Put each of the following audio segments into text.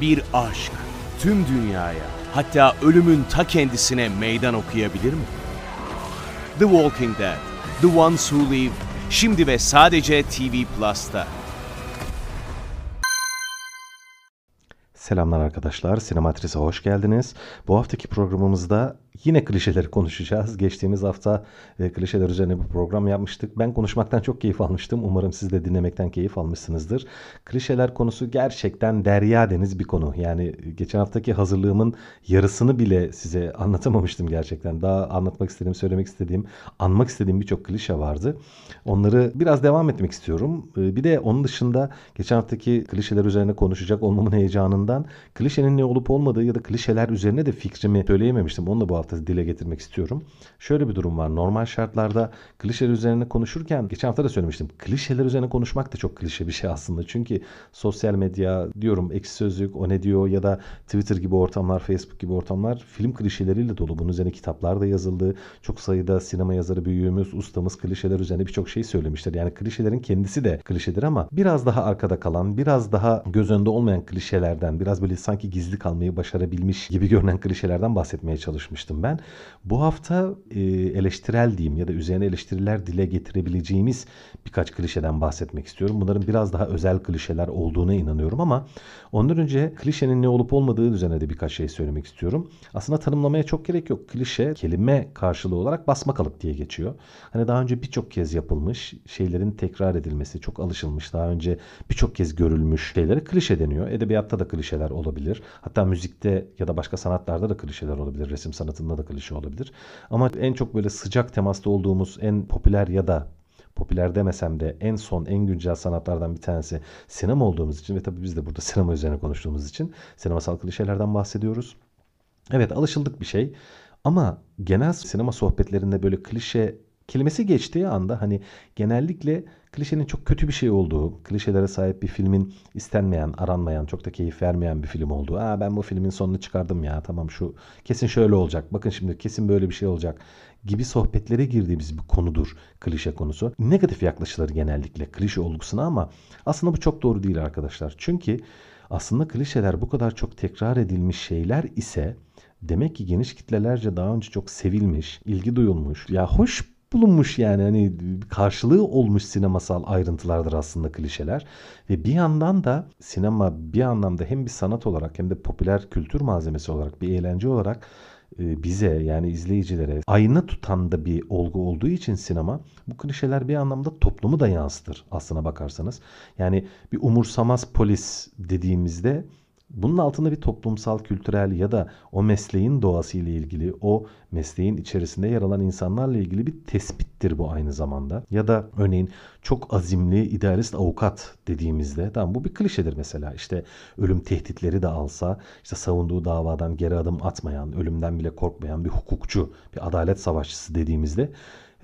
bir aşk tüm dünyaya hatta ölümün ta kendisine meydan okuyabilir mi? The Walking Dead, The Ones Who Live, şimdi ve sadece TV Plus'ta. Selamlar arkadaşlar, Sinematris'e hoş geldiniz. Bu haftaki programımızda yine klişeleri konuşacağız. Geçtiğimiz hafta e, klişeler üzerine bir program yapmıştık. Ben konuşmaktan çok keyif almıştım. Umarım siz de dinlemekten keyif almışsınızdır. Klişeler konusu gerçekten derya deniz bir konu. Yani geçen haftaki hazırlığımın yarısını bile size anlatamamıştım gerçekten. Daha anlatmak istediğim, söylemek istediğim, anmak istediğim birçok klişe vardı. Onları biraz devam etmek istiyorum. E, bir de onun dışında geçen haftaki klişeler üzerine konuşacak olmamın heyecanından klişenin ne olup olmadığı ya da klişeler üzerine de fikrimi söyleyememiştim. Onu da bu hafta dile getirmek istiyorum. Şöyle bir durum var. Normal şartlarda klişeler üzerine konuşurken geçen hafta da söylemiştim. Klişeler üzerine konuşmak da çok klişe bir şey aslında. Çünkü sosyal medya diyorum ekşi sözlük o ne diyor ya da Twitter gibi ortamlar, Facebook gibi ortamlar film klişeleriyle dolu. Bunun üzerine kitaplar da yazıldı. Çok sayıda sinema yazarı büyüğümüz, ustamız klişeler üzerine birçok şey söylemişler. Yani klişelerin kendisi de klişedir ama biraz daha arkada kalan, biraz daha göz önünde olmayan klişelerden, biraz böyle sanki gizli kalmayı başarabilmiş gibi görünen klişelerden bahsetmeye çalışmıştım ben. Bu hafta e, eleştirel diyeyim ya da üzerine eleştiriler dile getirebileceğimiz birkaç klişeden bahsetmek istiyorum. Bunların biraz daha özel klişeler olduğuna inanıyorum ama ondan önce klişenin ne olup olmadığı üzerine de birkaç şey söylemek istiyorum. Aslında tanımlamaya çok gerek yok. Klişe kelime karşılığı olarak basma kalıp diye geçiyor. Hani daha önce birçok kez yapılmış şeylerin tekrar edilmesi çok alışılmış. Daha önce birçok kez görülmüş şeylere klişe deniyor. Edebiyatta da klişeler olabilir. Hatta müzikte ya da başka sanatlarda da klişeler olabilir. Resim sanatında da klişe olabilir. Ama en çok böyle sıcak temasta olduğumuz en popüler ya da popüler demesem de en son en güncel sanatlardan bir tanesi sinema olduğumuz için ve tabii biz de burada sinema üzerine konuştuğumuz için sinemasal klişelerden bahsediyoruz. Evet alışıldık bir şey ama genel sinema sohbetlerinde böyle klişe kelimesi geçtiği anda hani genellikle klişenin çok kötü bir şey olduğu, klişelere sahip bir filmin istenmeyen, aranmayan, çok da keyif vermeyen bir film olduğu. Aa ben bu filmin sonunu çıkardım ya tamam şu kesin şöyle olacak. Bakın şimdi kesin böyle bir şey olacak gibi sohbetlere girdiğimiz bir konudur klişe konusu. Negatif yaklaşılır genellikle klişe olgusuna ama aslında bu çok doğru değil arkadaşlar. Çünkü aslında klişeler bu kadar çok tekrar edilmiş şeyler ise demek ki geniş kitlelerce daha önce çok sevilmiş, ilgi duyulmuş, ya hoş bulunmuş yani hani karşılığı olmuş sinemasal ayrıntılardır aslında klişeler. Ve bir yandan da sinema bir anlamda hem bir sanat olarak hem de popüler kültür malzemesi olarak bir eğlence olarak e, bize yani izleyicilere ayna tutan da bir olgu olduğu için sinema bu klişeler bir anlamda toplumu da yansıtır aslına bakarsanız. Yani bir umursamaz polis dediğimizde bunun altında bir toplumsal, kültürel ya da o mesleğin doğasıyla ilgili, o mesleğin içerisinde yer alan insanlarla ilgili bir tespittir bu aynı zamanda. Ya da örneğin çok azimli, idealist avukat dediğimizde, tamam bu bir klişedir mesela. İşte ölüm tehditleri de alsa, işte savunduğu davadan geri adım atmayan, ölümden bile korkmayan bir hukukçu, bir adalet savaşçısı dediğimizde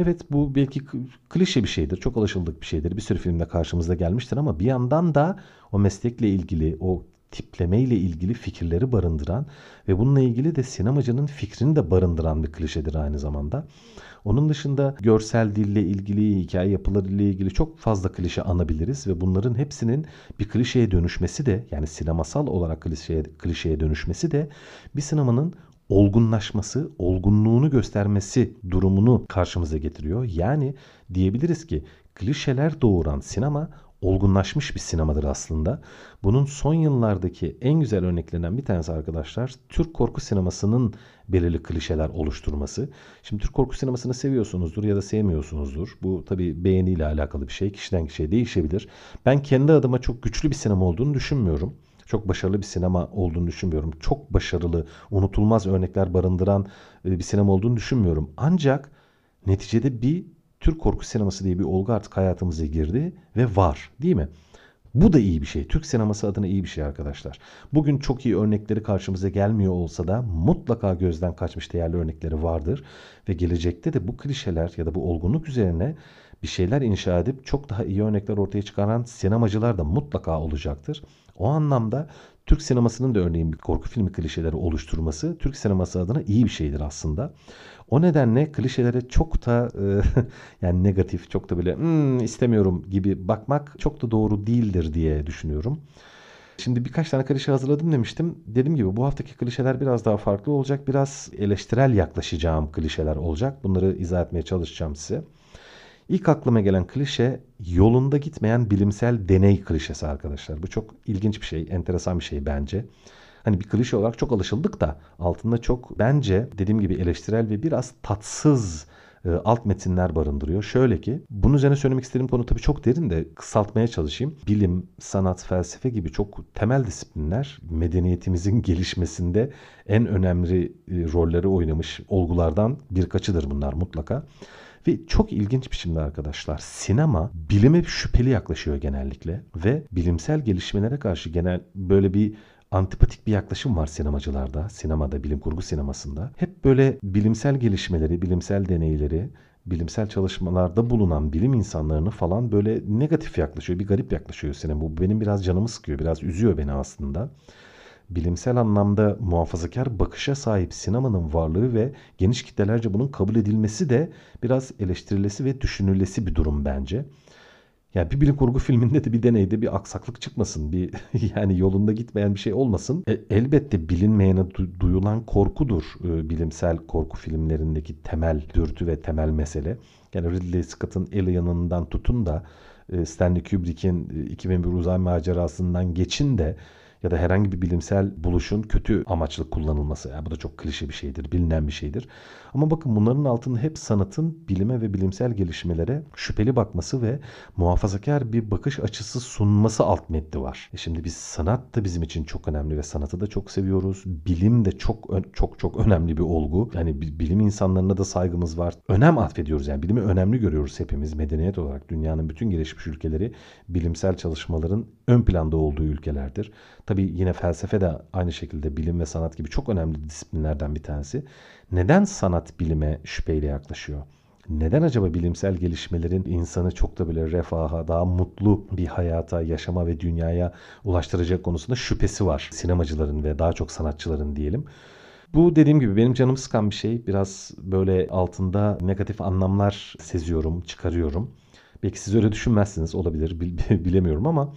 Evet bu belki klişe bir şeydir. Çok alışıldık bir şeydir. Bir sürü filmde karşımıza gelmiştir ama bir yandan da o meslekle ilgili, o tipleme ile ilgili fikirleri barındıran ve bununla ilgili de sinemacının fikrini de barındıran bir klişedir aynı zamanda. Onun dışında görsel dille ilgili, hikaye yapıları ile ilgili çok fazla klişe anabiliriz ve bunların hepsinin bir klişeye dönüşmesi de yani sinemasal olarak klişeye, klişeye dönüşmesi de bir sinemanın olgunlaşması, olgunluğunu göstermesi durumunu karşımıza getiriyor. Yani diyebiliriz ki klişeler doğuran sinema olgunlaşmış bir sinemadır aslında. Bunun son yıllardaki en güzel örneklerinden bir tanesi arkadaşlar Türk korku sinemasının belirli klişeler oluşturması. Şimdi Türk korku sinemasını seviyorsunuzdur ya da sevmiyorsunuzdur. Bu tabi beğeniyle alakalı bir şey. Kişiden kişiye değişebilir. Ben kendi adıma çok güçlü bir sinema olduğunu düşünmüyorum. Çok başarılı bir sinema olduğunu düşünmüyorum. Çok başarılı, unutulmaz örnekler barındıran e, bir sinema olduğunu düşünmüyorum. Ancak neticede bir Türk korku sineması diye bir olgu artık hayatımıza girdi ve var değil mi? Bu da iyi bir şey. Türk sineması adına iyi bir şey arkadaşlar. Bugün çok iyi örnekleri karşımıza gelmiyor olsa da mutlaka gözden kaçmış değerli örnekleri vardır. Ve gelecekte de bu klişeler ya da bu olgunluk üzerine bir şeyler inşa edip çok daha iyi örnekler ortaya çıkaran sinemacılar da mutlaka olacaktır. O anlamda Türk sinemasının da örneğin bir korku filmi klişeleri oluşturması Türk sineması adına iyi bir şeydir aslında. O nedenle klişelere çok da e, yani negatif, çok da böyle hmm, istemiyorum gibi bakmak çok da doğru değildir diye düşünüyorum. Şimdi birkaç tane klişe hazırladım demiştim. Dediğim gibi bu haftaki klişeler biraz daha farklı olacak. Biraz eleştirel yaklaşacağım klişeler olacak. Bunları izah etmeye çalışacağım size. İlk aklıma gelen klişe yolunda gitmeyen bilimsel deney klişesi arkadaşlar. Bu çok ilginç bir şey, enteresan bir şey bence. Hani bir klişe olarak çok alışıldık da altında çok bence dediğim gibi eleştirel ve biraz tatsız e, alt metinler barındırıyor. Şöyle ki bunun üzerine söylemek istediğim konu tabii çok derin de kısaltmaya çalışayım. Bilim, sanat, felsefe gibi çok temel disiplinler medeniyetimizin gelişmesinde en önemli e, rolleri oynamış olgulardan birkaçıdır bunlar mutlaka. Ve çok ilginç biçimde arkadaşlar sinema bilime şüpheli yaklaşıyor genellikle ve bilimsel gelişmelere karşı genel böyle bir antipatik bir yaklaşım var sinemacılarda, sinemada, bilim kurgu sinemasında. Hep böyle bilimsel gelişmeleri, bilimsel deneyleri, bilimsel çalışmalarda bulunan bilim insanlarını falan böyle negatif yaklaşıyor, bir garip yaklaşıyor sinema. Bu benim biraz canımı sıkıyor, biraz üzüyor beni aslında bilimsel anlamda muhafazakar bakışa sahip sinemanın varlığı ve geniş kitlelerce bunun kabul edilmesi de biraz eleştirilesi ve düşünülesi bir durum bence. Yani bir bilim kurgu filminde de bir deneyde bir aksaklık çıkmasın. Bir yani yolunda gitmeyen bir şey olmasın. E, elbette bilinmeyene du- duyulan korkudur e, bilimsel korku filmlerindeki temel dürtü ve temel mesele. Yani Ridley Scott'ın Alien'ından tutun da e, Stanley Kubrick'in 2001 uzay macerasından geçin de ya da herhangi bir bilimsel buluşun kötü amaçlı kullanılması. Yani bu da çok klişe bir şeydir, bilinen bir şeydir. Ama bakın bunların altında hep sanatın bilime ve bilimsel gelişmelere şüpheli bakması ve muhafazakar bir bakış açısı sunması alt metni var. E şimdi biz sanat da bizim için çok önemli ve sanatı da çok seviyoruz. Bilim de çok çok çok önemli bir olgu. Yani bilim insanlarına da saygımız var. Önem atfediyoruz yani bilimi önemli görüyoruz hepimiz medeniyet olarak. Dünyanın bütün gelişmiş ülkeleri bilimsel çalışmaların ön planda olduğu ülkelerdir. Tabii yine felsefe de aynı şekilde bilim ve sanat gibi çok önemli disiplinlerden bir tanesi. Neden sanat bilime şüpheyle yaklaşıyor? Neden acaba bilimsel gelişmelerin insanı çok da böyle refaha, daha mutlu bir hayata, yaşama ve dünyaya ulaştıracak konusunda şüphesi var sinemacıların ve daha çok sanatçıların diyelim. Bu dediğim gibi benim canımı sıkan bir şey. Biraz böyle altında negatif anlamlar seziyorum, çıkarıyorum. Belki siz öyle düşünmezsiniz olabilir bilemiyorum ama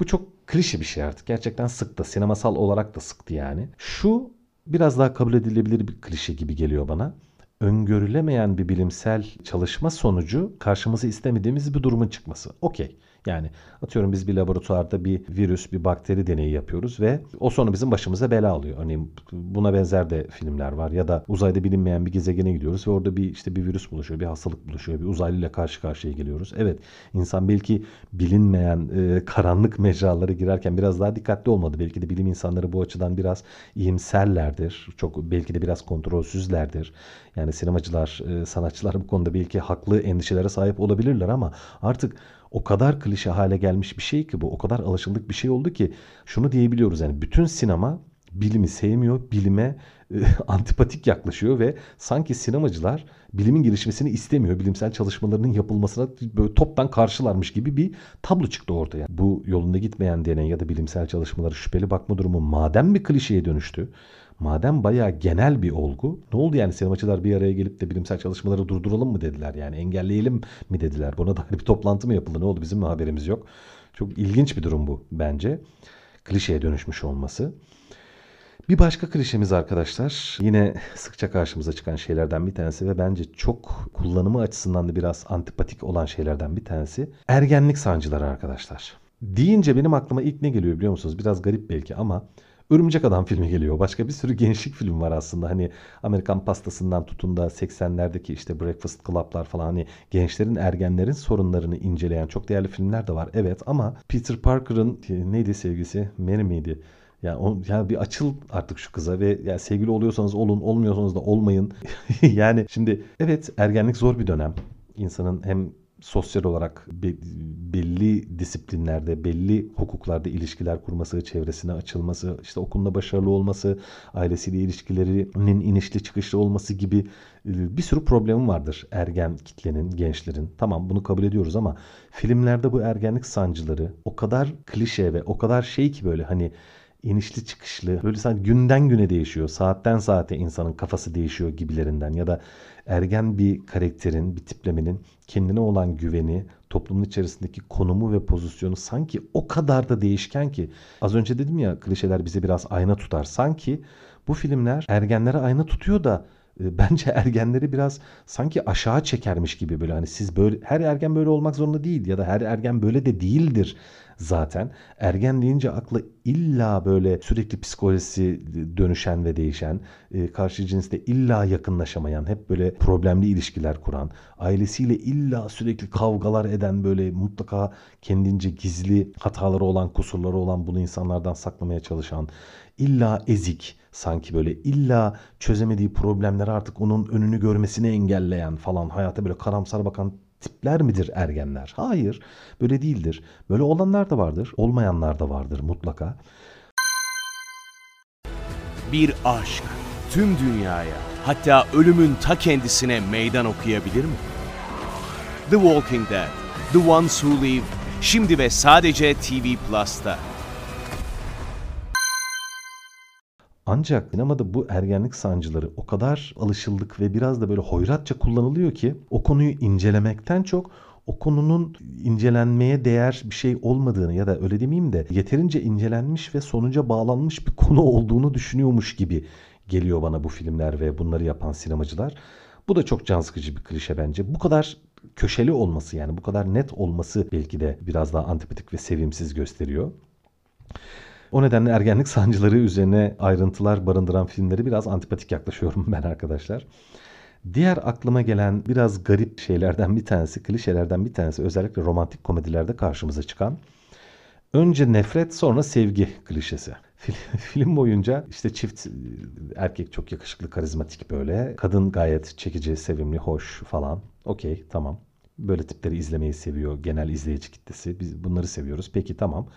bu çok klişe bir şey artık. Gerçekten sıktı. Sinemasal olarak da sıktı yani. Şu biraz daha kabul edilebilir bir klişe gibi geliyor bana. Öngörülemeyen bir bilimsel çalışma sonucu karşımıza istemediğimiz bir durumun çıkması. Okey. Yani atıyorum biz bir laboratuvarda bir virüs, bir bakteri deneyi yapıyoruz ve o sonu bizim başımıza bela alıyor. Örneğin buna benzer de filmler var ya da uzayda bilinmeyen bir gezegene gidiyoruz ve orada bir işte bir virüs buluşuyor, bir hastalık buluşuyor, bir uzaylıyla karşı karşıya geliyoruz. Evet, insan belki bilinmeyen e, karanlık mecralara girerken biraz daha dikkatli olmadı. Belki de bilim insanları bu açıdan biraz iyimserlerdir. Çok belki de biraz kontrolsüzlerdir. Yani sinemacılar, e, sanatçılar bu konuda belki haklı endişelere sahip olabilirler ama artık o kadar klişe hale gelmiş bir şey ki bu. O kadar alışıldık bir şey oldu ki şunu diyebiliyoruz yani bütün sinema bilimi sevmiyor, bilime e, antipatik yaklaşıyor ve sanki sinemacılar bilimin gelişmesini istemiyor, bilimsel çalışmalarının yapılmasına böyle toptan karşılarmış gibi bir tablo çıktı ortaya. Bu yolunda gitmeyen deney ya da bilimsel çalışmaları şüpheli bakma durumu madem bir klişeye dönüştü, Madem bayağı genel bir olgu ne oldu yani sinemacılar bir araya gelip de bilimsel çalışmaları durduralım mı dediler yani engelleyelim mi dediler. Buna dair bir toplantı mı yapıldı ne oldu bizim mi haberimiz yok. Çok ilginç bir durum bu bence. Klişeye dönüşmüş olması. Bir başka klişemiz arkadaşlar yine sıkça karşımıza çıkan şeylerden bir tanesi ve bence çok kullanımı açısından da biraz antipatik olan şeylerden bir tanesi ergenlik sancıları arkadaşlar. Deyince benim aklıma ilk ne geliyor biliyor musunuz? Biraz garip belki ama Örümcek Adam filmi geliyor. Başka bir sürü gençlik film var aslında. Hani Amerikan pastasından tutun da 80'lerdeki işte Breakfast Club'lar falan hani gençlerin, ergenlerin sorunlarını inceleyen çok değerli filmler de var. Evet ama Peter Parker'ın neydi sevgisi? Mary miydi? Yani, o, yani bir açıl artık şu kıza ve yani sevgili oluyorsanız olun, olmuyorsanız da olmayın. yani şimdi evet ergenlik zor bir dönem. İnsanın hem sosyal olarak belli disiplinlerde, belli hukuklarda ilişkiler kurması, çevresine açılması, işte okulunda başarılı olması, ailesiyle ilişkilerinin inişli çıkışlı olması gibi e, bir sürü problemi vardır ergen kitlenin, gençlerin. Tamam bunu kabul ediyoruz ama filmlerde bu ergenlik sancıları o kadar klişe ve o kadar şey ki böyle hani inişli çıkışlı böyle sanki günden güne değişiyor. Saatten saate insanın kafası değişiyor gibilerinden ya da ergen bir karakterin, bir tiplemenin kendine olan güveni, toplumun içerisindeki konumu ve pozisyonu sanki o kadar da değişken ki az önce dedim ya klişeler bize biraz ayna tutar. Sanki bu filmler ergenlere ayna tutuyor da bence ergenleri biraz sanki aşağı çekermiş gibi böyle hani siz böyle her ergen böyle olmak zorunda değil ya da her ergen böyle de değildir zaten. Ergen deyince akla illa böyle sürekli psikolojisi dönüşen ve değişen, e, karşı cinsle illa yakınlaşamayan, hep böyle problemli ilişkiler kuran, ailesiyle illa sürekli kavgalar eden böyle mutlaka kendince gizli hataları olan, kusurları olan bunu insanlardan saklamaya çalışan, illa ezik, sanki böyle illa çözemediği problemleri artık onun önünü görmesini engelleyen falan hayata böyle karamsar bakan tipler midir ergenler? Hayır, böyle değildir. Böyle olanlar da vardır, olmayanlar da vardır mutlaka. Bir aşk tüm dünyaya, hatta ölümün ta kendisine meydan okuyabilir mi? The Walking Dead, The Ones Who Live, şimdi ve sadece TV Plus'ta. Ancak sinemada bu ergenlik sancıları o kadar alışıldık ve biraz da böyle hoyratça kullanılıyor ki o konuyu incelemekten çok o konunun incelenmeye değer bir şey olmadığını ya da öyle demeyeyim de yeterince incelenmiş ve sonuca bağlanmış bir konu olduğunu düşünüyormuş gibi geliyor bana bu filmler ve bunları yapan sinemacılar. Bu da çok can sıkıcı bir klişe bence. Bu kadar köşeli olması yani bu kadar net olması belki de biraz daha antipatik ve sevimsiz gösteriyor. O nedenle ergenlik sancıları üzerine ayrıntılar barındıran filmleri biraz antipatik yaklaşıyorum ben arkadaşlar. Diğer aklıma gelen biraz garip şeylerden bir tanesi, klişelerden bir tanesi özellikle romantik komedilerde karşımıza çıkan önce nefret sonra sevgi klişesi. Film boyunca işte çift erkek çok yakışıklı, karizmatik böyle. Kadın gayet çekici, sevimli, hoş falan. Okey, tamam. Böyle tipleri izlemeyi seviyor genel izleyici kitlesi. Biz bunları seviyoruz. Peki tamam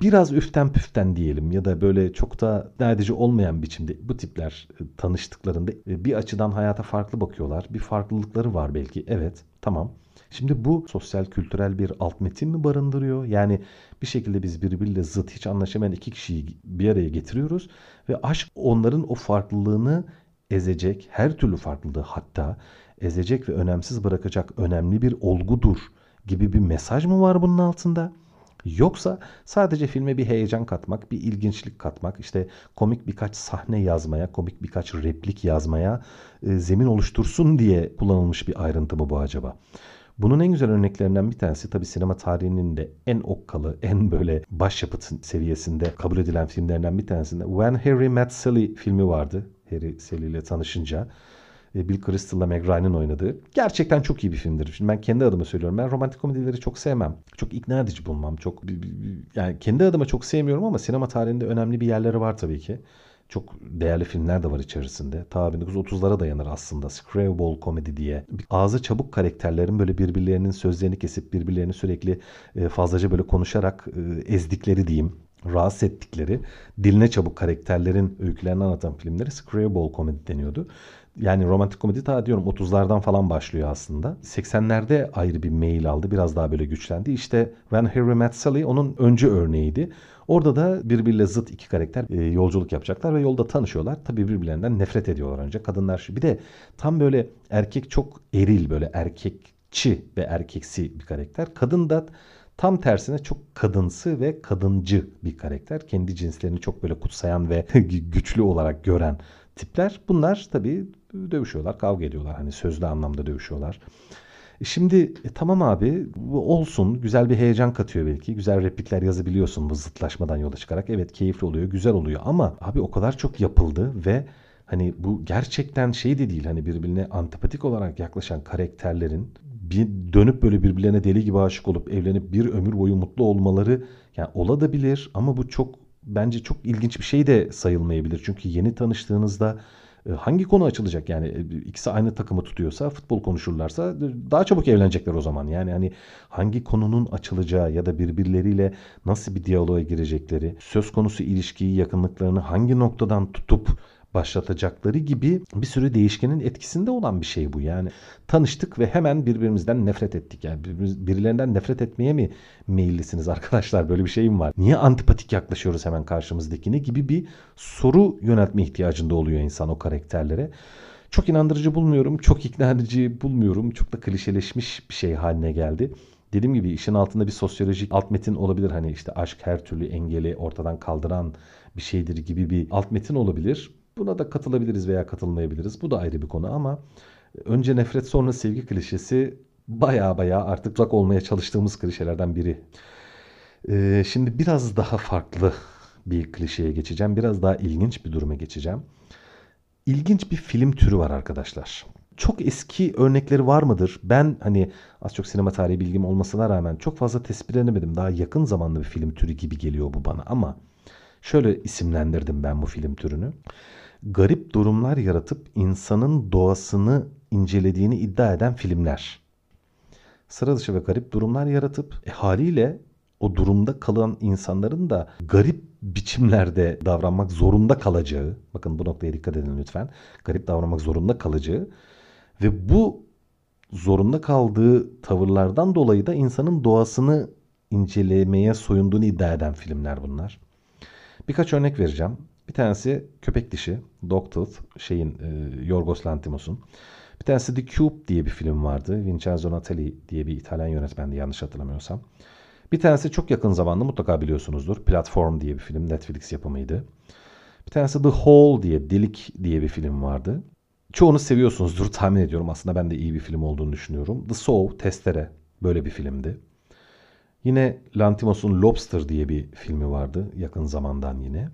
biraz üften püften diyelim ya da böyle çok da derdeci olmayan biçimde bu tipler e, tanıştıklarında e, bir açıdan hayata farklı bakıyorlar. Bir farklılıkları var belki. Evet, tamam. Şimdi bu sosyal kültürel bir alt metin mi barındırıyor? Yani bir şekilde biz birbiriyle zıt hiç anlaşamayan iki kişiyi bir araya getiriyoruz ve aşk onların o farklılığını ezecek, her türlü farklılığı hatta ezecek ve önemsiz bırakacak önemli bir olgudur gibi bir mesaj mı var bunun altında? Yoksa sadece filme bir heyecan katmak, bir ilginçlik katmak, işte komik birkaç sahne yazmaya, komik birkaç replik yazmaya e, zemin oluştursun diye kullanılmış bir ayrıntı mı bu acaba? Bunun en güzel örneklerinden bir tanesi tabi sinema tarihinin de en okkalı, en böyle başyapıt seviyesinde kabul edilen filmlerinden bir tanesinde When Harry Met Sally filmi vardı. Harry Sally ile tanışınca. E, Bill Crystal'la Meg Ryan'ın oynadığı. Gerçekten çok iyi bir filmdir. Şimdi ben kendi adıma söylüyorum. Ben romantik komedileri çok sevmem. Çok ikna edici bulmam. Çok yani kendi adıma çok sevmiyorum ama sinema tarihinde önemli bir yerleri var tabii ki. Çok değerli filmler de var içerisinde. Ta 1930'lara dayanır aslında. Screwball komedi diye. Ağzı çabuk karakterlerin böyle birbirlerinin sözlerini kesip birbirlerini sürekli e, fazlaca böyle konuşarak e, ezdikleri diyeyim rahatsız ettikleri diline çabuk karakterlerin öykülerini anlatan filmleri Screwball komedi deniyordu. Yani romantik komedi ta diyorum 30'lardan falan başlıyor aslında. 80'lerde ayrı bir mail aldı. Biraz daha böyle güçlendi. İşte When Harry Met Sally onun öncü örneğiydi. Orada da birbiriyle zıt iki karakter e, yolculuk yapacaklar ve yolda tanışıyorlar. Tabii birbirlerinden nefret ediyorlar önce. Kadınlar. Bir de tam böyle erkek çok eril böyle erkekçi ve erkeksi bir karakter. Kadın da Tam tersine çok kadınsı ve kadıncı bir karakter. Kendi cinslerini çok böyle kutsayan ve güçlü olarak gören tipler. Bunlar tabii dövüşüyorlar, kavga ediyorlar. Hani sözlü anlamda dövüşüyorlar. E şimdi e, tamam abi olsun güzel bir heyecan katıyor belki. Güzel replikler yazabiliyorsun bu zıtlaşmadan yola çıkarak. Evet keyifli oluyor, güzel oluyor ama abi o kadar çok yapıldı ve hani bu gerçekten şey de değil. Hani birbirine antipatik olarak yaklaşan karakterlerin bir dönüp böyle birbirlerine deli gibi aşık olup evlenip bir ömür boyu mutlu olmaları yani olabilir ama bu çok bence çok ilginç bir şey de sayılmayabilir. Çünkü yeni tanıştığınızda e, hangi konu açılacak yani e, ikisi aynı takımı tutuyorsa futbol konuşurlarsa e, daha çabuk evlenecekler o zaman yani hani hangi konunun açılacağı ya da birbirleriyle nasıl bir diyaloğa girecekleri söz konusu ilişkiyi yakınlıklarını hangi noktadan tutup başlatacakları gibi bir sürü değişkenin etkisinde olan bir şey bu. Yani tanıştık ve hemen birbirimizden nefret ettik. Yani birilerinden nefret etmeye mi meyillisiniz arkadaşlar? Böyle bir şeyim var. Niye antipatik yaklaşıyoruz hemen karşımızdakine gibi bir soru yöneltme ihtiyacında oluyor insan o karakterlere. Çok inandırıcı bulmuyorum, çok ikna edici bulmuyorum. Çok da klişeleşmiş bir şey haline geldi. Dediğim gibi işin altında bir sosyolojik alt metin olabilir. Hani işte aşk her türlü engeli ortadan kaldıran bir şeydir gibi bir alt metin olabilir. Buna da katılabiliriz veya katılmayabiliriz. Bu da ayrı bir konu ama önce nefret sonra sevgi klişesi baya baya artık uzak olmaya çalıştığımız klişelerden biri. Ee, şimdi biraz daha farklı bir klişeye geçeceğim. Biraz daha ilginç bir duruma geçeceğim. İlginç bir film türü var arkadaşlar. Çok eski örnekleri var mıdır? Ben hani az çok sinema tarihi bilgim olmasına rağmen çok fazla tespit edemedim. Daha yakın zamanlı bir film türü gibi geliyor bu bana ama şöyle isimlendirdim ben bu film türünü garip durumlar yaratıp insanın doğasını incelediğini iddia eden filmler. Sıra dışı ve garip durumlar yaratıp e, haliyle o durumda kalan insanların da garip biçimlerde davranmak zorunda kalacağı, bakın bu noktaya dikkat edin lütfen, garip davranmak zorunda kalacağı ve bu zorunda kaldığı tavırlardan dolayı da insanın doğasını incelemeye soyunduğunu iddia eden filmler bunlar. Birkaç örnek vereceğim. Bir tanesi köpek dişi. Dogtooth şeyin e, Yorgos Lanthimos'un. Bir tanesi The Cube diye bir film vardı. Vincenzo Natali diye bir İtalyan yönetmendi yanlış hatırlamıyorsam. Bir tanesi çok yakın zamanda mutlaka biliyorsunuzdur. Platform diye bir film. Netflix yapımıydı. Bir tanesi The Hole diye, Delik diye bir film vardı. Çoğunu seviyorsunuzdur tahmin ediyorum. Aslında ben de iyi bir film olduğunu düşünüyorum. The Saw, Testere böyle bir filmdi. Yine Lantimos'un Lobster diye bir filmi vardı yakın zamandan yine.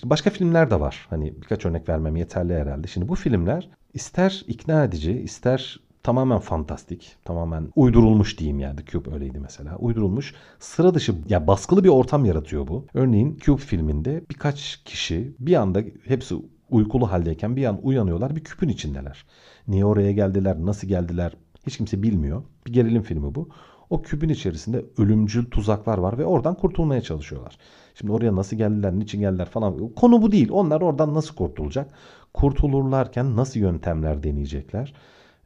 Şimdi başka filmler de var. Hani birkaç örnek vermem yeterli herhalde. Şimdi bu filmler ister ikna edici, ister tamamen fantastik, tamamen uydurulmuş diyeyim yani. Cube öyleydi mesela. Uydurulmuş, sıra dışı, ya baskılı bir ortam yaratıyor bu. Örneğin Cube filminde birkaç kişi bir anda hepsi uykulu haldeyken bir an uyanıyorlar bir küpün içindeler. Niye oraya geldiler, nasıl geldiler hiç kimse bilmiyor. Bir gerilim filmi bu. O küpün içerisinde ölümcül tuzaklar var ve oradan kurtulmaya çalışıyorlar. Şimdi oraya nasıl geldiler, niçin geldiler falan. Konu bu değil. Onlar oradan nasıl kurtulacak? Kurtulurlarken nasıl yöntemler deneyecekler?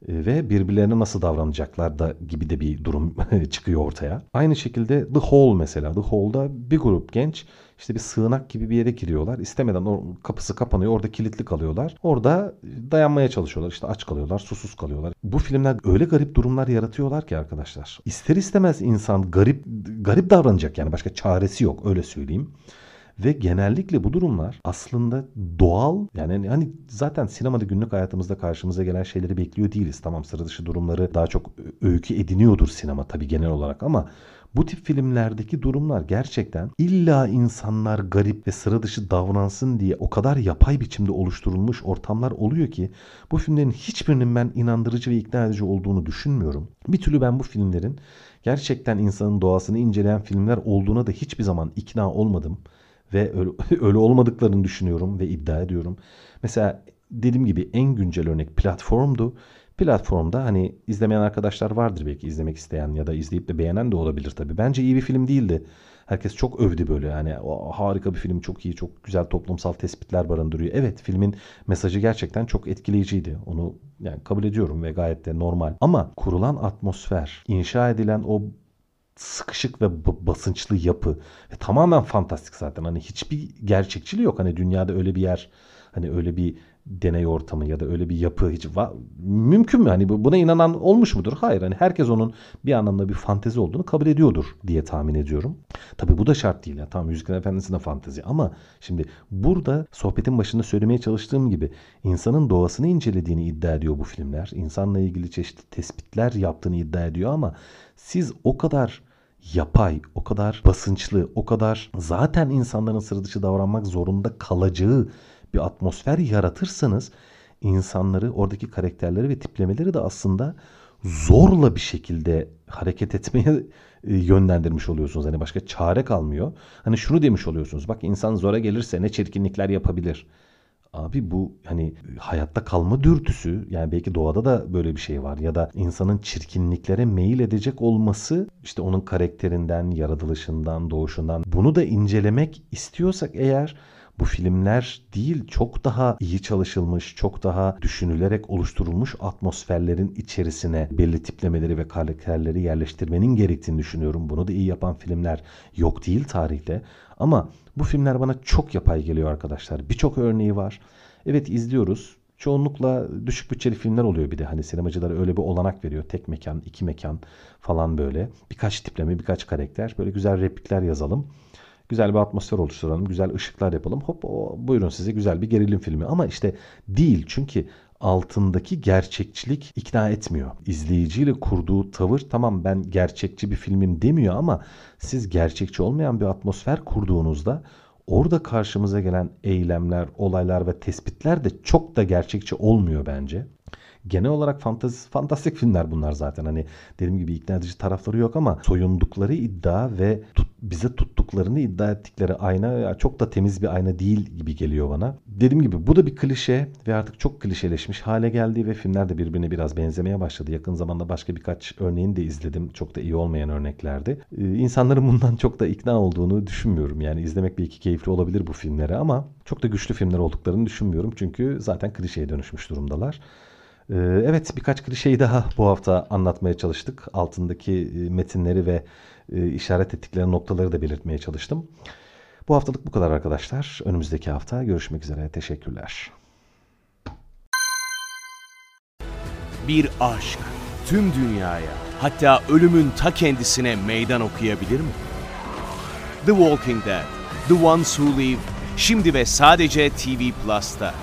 E, ve birbirlerine nasıl davranacaklar da gibi de bir durum çıkıyor ortaya. Aynı şekilde The Hall mesela. The Hall'da bir grup genç işte bir sığınak gibi bir yere giriyorlar. İstemeden o kapısı kapanıyor. Orada kilitli kalıyorlar. Orada dayanmaya çalışıyorlar. İşte aç kalıyorlar, susuz kalıyorlar. Bu filmler öyle garip durumlar yaratıyorlar ki arkadaşlar. İster istemez insan garip garip davranacak yani başka çaresi yok öyle söyleyeyim. Ve genellikle bu durumlar aslında doğal yani hani zaten sinemada günlük hayatımızda karşımıza gelen şeyleri bekliyor değiliz. Tamam sıra dışı durumları daha çok öykü ediniyordur sinema tabii genel olarak ama bu tip filmlerdeki durumlar gerçekten illa insanlar garip ve sıra dışı davransın diye o kadar yapay biçimde oluşturulmuş ortamlar oluyor ki bu filmlerin hiçbirinin ben inandırıcı ve ikna edici olduğunu düşünmüyorum. Bir türlü ben bu filmlerin gerçekten insanın doğasını inceleyen filmler olduğuna da hiçbir zaman ikna olmadım ve öyle, öyle olmadıklarını düşünüyorum ve iddia ediyorum. Mesela dediğim gibi en güncel örnek platformdu. Platformda hani izlemeyen arkadaşlar vardır belki izlemek isteyen ya da izleyip de beğenen de olabilir tabii. Bence iyi bir film değildi. Herkes çok övdü böyle yani harika bir film çok iyi çok güzel toplumsal tespitler barındırıyor. Evet filmin mesajı gerçekten çok etkileyiciydi. Onu yani kabul ediyorum ve gayet de normal. Ama kurulan atmosfer, inşa edilen o sıkışık ve basınçlı yapı ve tamamen fantastik zaten. Hani hiçbir gerçekçiliği yok. Hani dünyada öyle bir yer, hani öyle bir deney ortamı ya da öyle bir yapı hiç var. Mümkün mü? Hani buna inanan olmuş mudur? Hayır. Hani herkes onun bir anlamda bir fantezi olduğunu kabul ediyordur diye tahmin ediyorum. Tabii bu da şart değil. Yani. Tamam Yüzüklerin Efendisi de fantezi ama şimdi burada sohbetin başında söylemeye çalıştığım gibi insanın doğasını incelediğini iddia ediyor bu filmler. İnsanla ilgili çeşitli tespitler yaptığını iddia ediyor ama siz o kadar yapay, o kadar basınçlı, o kadar zaten insanların sıra dışı davranmak zorunda kalacağı bir atmosfer yaratırsanız insanları, oradaki karakterleri ve tiplemeleri de aslında zorla bir şekilde hareket etmeye e, yönlendirmiş oluyorsunuz. Hani başka çare kalmıyor. Hani şunu demiş oluyorsunuz. Bak insan zora gelirse ne çirkinlikler yapabilir. Abi bu hani hayatta kalma dürtüsü yani belki doğada da böyle bir şey var ya da insanın çirkinliklere meyil edecek olması işte onun karakterinden, yaratılışından, doğuşundan bunu da incelemek istiyorsak eğer bu filmler değil çok daha iyi çalışılmış, çok daha düşünülerek oluşturulmuş atmosferlerin içerisine belli tiplemeleri ve karakterleri yerleştirmenin gerektiğini düşünüyorum. Bunu da iyi yapan filmler yok değil tarihte. Ama bu filmler bana çok yapay geliyor arkadaşlar. Birçok örneği var. Evet izliyoruz. Çoğunlukla düşük bütçeli filmler oluyor bir de. Hani sinemacılara öyle bir olanak veriyor. Tek mekan, iki mekan falan böyle. Birkaç tipleme, birkaç karakter. Böyle güzel replikler yazalım. Güzel bir atmosfer oluşturalım. Güzel ışıklar yapalım. Hop o, buyurun size güzel bir gerilim filmi. Ama işte değil. Çünkü altındaki gerçekçilik ikna etmiyor. İzleyiciyle kurduğu tavır tamam ben gerçekçi bir filmim demiyor ama siz gerçekçi olmayan bir atmosfer kurduğunuzda orada karşımıza gelen eylemler, olaylar ve tespitler de çok da gerçekçi olmuyor bence. Genel olarak fantezi, fantastik filmler bunlar zaten. Hani dediğim gibi ikna edici tarafları yok ama soyundukları iddia ve tut, bize tuttuklarını iddia ettikleri ayna çok da temiz bir ayna değil gibi geliyor bana. Dediğim gibi bu da bir klişe ve artık çok klişeleşmiş hale geldi ve filmler de birbirine biraz benzemeye başladı. Yakın zamanda başka birkaç örneğini de izledim. Çok da iyi olmayan örneklerdi. Ee, insanların bundan çok da ikna olduğunu düşünmüyorum. Yani izlemek belki keyifli olabilir bu filmleri ama çok da güçlü filmler olduklarını düşünmüyorum. Çünkü zaten klişeye dönüşmüş durumdalar. Ee, evet birkaç klişeyi daha bu hafta anlatmaya çalıştık. Altındaki e, metinleri ve e, işaret ettikleri noktaları da belirtmeye çalıştım. Bu haftalık bu kadar arkadaşlar. Önümüzdeki hafta görüşmek üzere. Teşekkürler. Bir aşk tüm dünyaya hatta ölümün ta kendisine meydan okuyabilir mi? The Walking Dead, The Ones Who Live şimdi ve sadece TV Plus'ta.